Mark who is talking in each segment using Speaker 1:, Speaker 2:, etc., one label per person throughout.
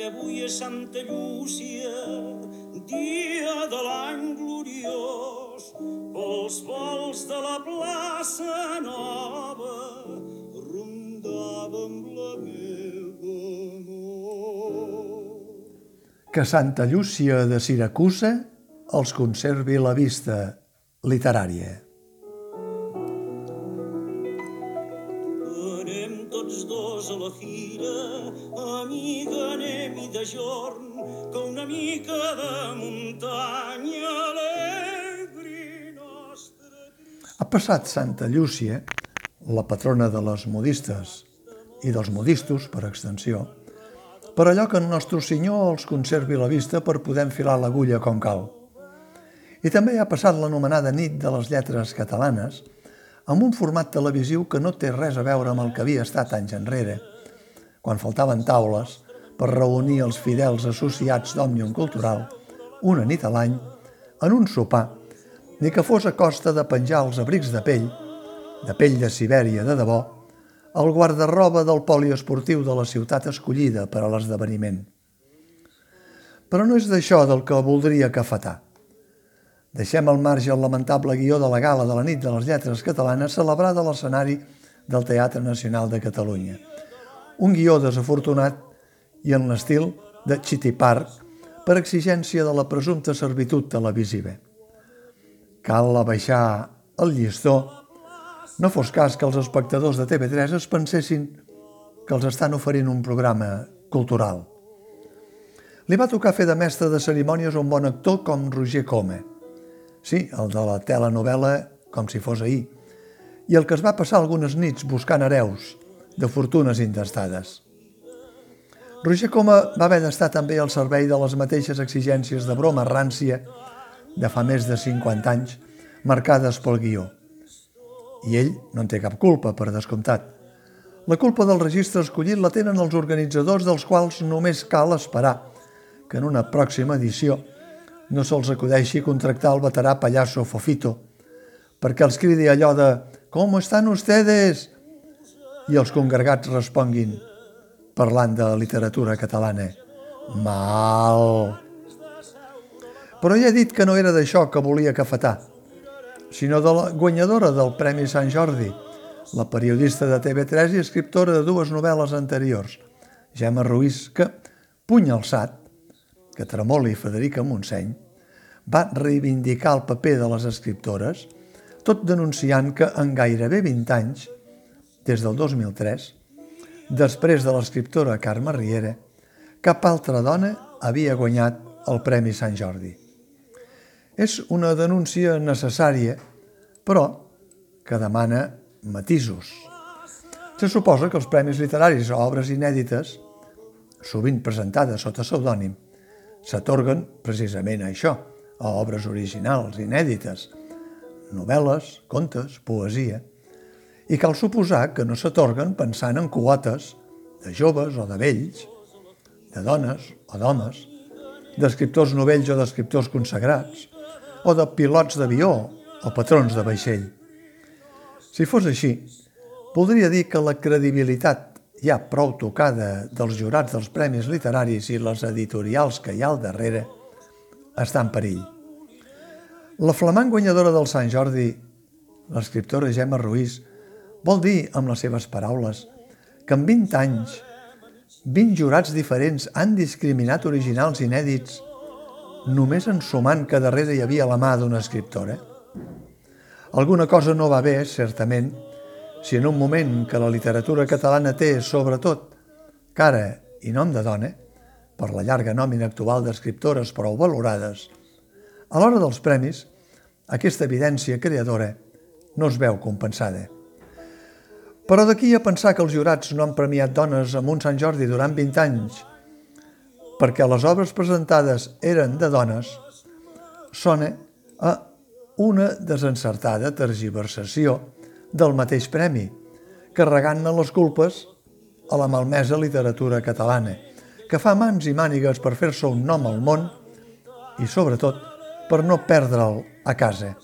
Speaker 1: que avui és Santa Llúcia, dia de l'any gloriós, pels vols de la plaça nova, rondava amb la meva amor.
Speaker 2: Que Santa Llúcia de Siracusa els conservi la vista literària.
Speaker 1: Tots dos a la fira, amiga, anem-hi de jorn, que una mica de muntanya alegri nostra
Speaker 2: Ha passat Santa Llúcia, la patrona de les modistes i dels modistos, per extensió, per allò que el nostre senyor els conservi la vista per poder enfilar l'agulla com cal. I també ha passat l'anomenada nit de les lletres catalanes, amb un format televisiu que no té res a veure amb el que havia estat anys enrere, quan faltaven taules per reunir els fidels associats d'Òmnium Cultural una nit a l'any en un sopar, ni que fos a costa de penjar els abrics de pell, de pell de Sibèria de debò, al guardarroba del poliesportiu de la ciutat escollida per a l'esdeveniment. Però no és d'això del que voldria cafetar. Deixem al marge el lamentable guió de la gala de la nit de les lletres catalanes celebrada a l'escenari del Teatre Nacional de Catalunya. Un guió desafortunat i en l'estil de Chitty Park per exigència de la presumpta servitud televisiva. Cal abaixar el llistó no fos cas que els espectadors de TV3 es pensessin que els estan oferint un programa cultural. Li va tocar fer de mestre de cerimònies un bon actor com Roger Coma. Sí, el de la telenovela com si fos ahir, i el que es va passar algunes nits buscant hereus de fortunes intestades. Roger Coma va haver d'estar també al servei de les mateixes exigències de broma rància de fa més de 50 anys, marcades pel guió. I ell no en té cap culpa, per descomptat. La culpa del registre escollit la tenen els organitzadors dels quals només cal esperar que en una pròxima edició no se'ls acudeixi contractar el veterà pallasso Fofito perquè els cridi allò de «Com estan ustedes?» i els congregats responguin parlant de literatura catalana «Mal!» Però ja he dit que no era d'això que volia cafetar, sinó de la guanyadora del Premi Sant Jordi, la periodista de TV3 i escriptora de dues novel·les anteriors, Gemma Ruiz, que, puny alçat, que Tremoli Federica Montseny, va reivindicar el paper de les escriptores, tot denunciant que en gairebé 20 anys, des del 2003, després de l'escriptora Carme Riera, cap altra dona havia guanyat el Premi Sant Jordi. És una denúncia necessària, però que demana matisos. Se suposa que els premis literaris o obres inèdites, sovint presentades sota pseudònim, s'atorguen precisament a això, a obres originals, inèdites, novel·les, contes, poesia, i cal suposar que no s'atorguen pensant en quotes de joves o de vells, de dones o d'homes, d'escriptors novells o d'escriptors consagrats, o de pilots d'avió o patrons de vaixell. Si fos així, voldria dir que la credibilitat ja prou tocada dels jurats dels premis literaris i les editorials que hi ha al darrere està en perill. La flamant guanyadora del Sant Jordi, l'escriptora Gemma Ruiz, vol dir, amb les seves paraules, que en 20 anys 20 jurats diferents han discriminat originals inèdits només ensumant que darrere hi havia la mà d'una escriptora. Alguna cosa no va bé, certament, si en un moment que la literatura catalana té, sobretot, cara i nom de dona, per la llarga nòmina actual d'escriptores prou valorades, a l'hora dels premis, aquesta evidència creadora no es veu compensada. Però d'aquí a pensar que els jurats no han premiat dones amb un Sant Jordi durant 20 anys perquè les obres presentades eren de dones, sona a una desencertada tergiversació del mateix premi, carregant-ne les culpes a la malmesa literatura catalana, que fa mans i mànigues per fer-se un nom al món i, sobretot, per no perdre'l a casa.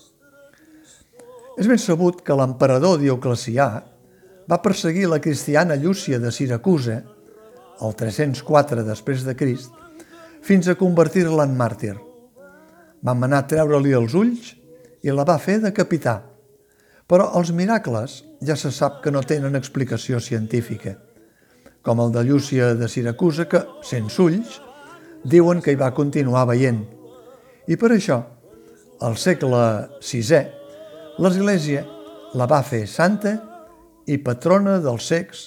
Speaker 2: És ben sabut que l'emperador Dioclecià va perseguir la cristiana Llúcia de Siracusa el 304 després de Crist, fins a convertir-la en màrtir. Vam anar a treure-li els ulls i la va fer decapitar. Però els miracles ja se sap que no tenen explicació científica, com el de Llúcia de Siracusa, que, sense ulls, diuen que hi va continuar veient. I per això, al segle VI, l'Església la va fer santa i patrona dels cecs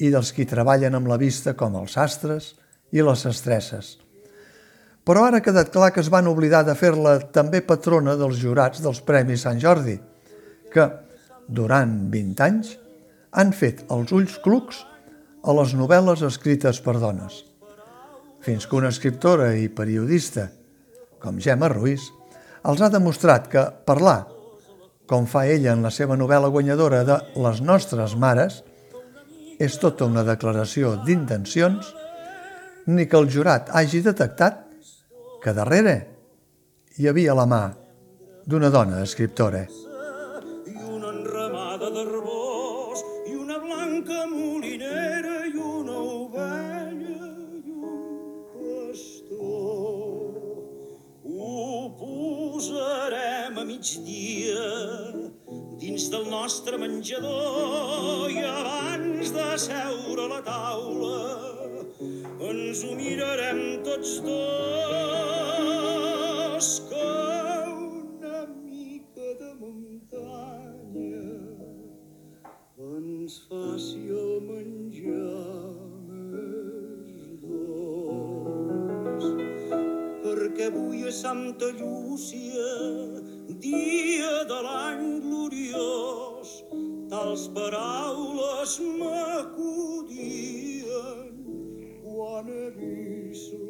Speaker 2: i dels qui treballen amb la vista com els sastres i les estresses. Però ara ha quedat clar que es van oblidar de fer-la també patrona dels jurats dels Premis Sant Jordi, que, durant 20 anys, han fet els ulls clucs a les novel·les escrites per dones. Fins que una escriptora i periodista, com Gemma Ruiz, els ha demostrat que parlar, com fa ella en la seva novel·la guanyadora de Les nostres mares, és tota una declaració d'intencions, ni que el jurat hagi detectat que darrere hi havia la mà d'una dona escriptora.
Speaker 1: Migdia dins del nostre menjador i abans de seure a la taula ens ho mirarem tots dos com una mica de muntanya ens faci el menjar. Perquè avui és Santa Llúcia, dia de l'any gloriós, tals paraules m'acudien. Quan he vist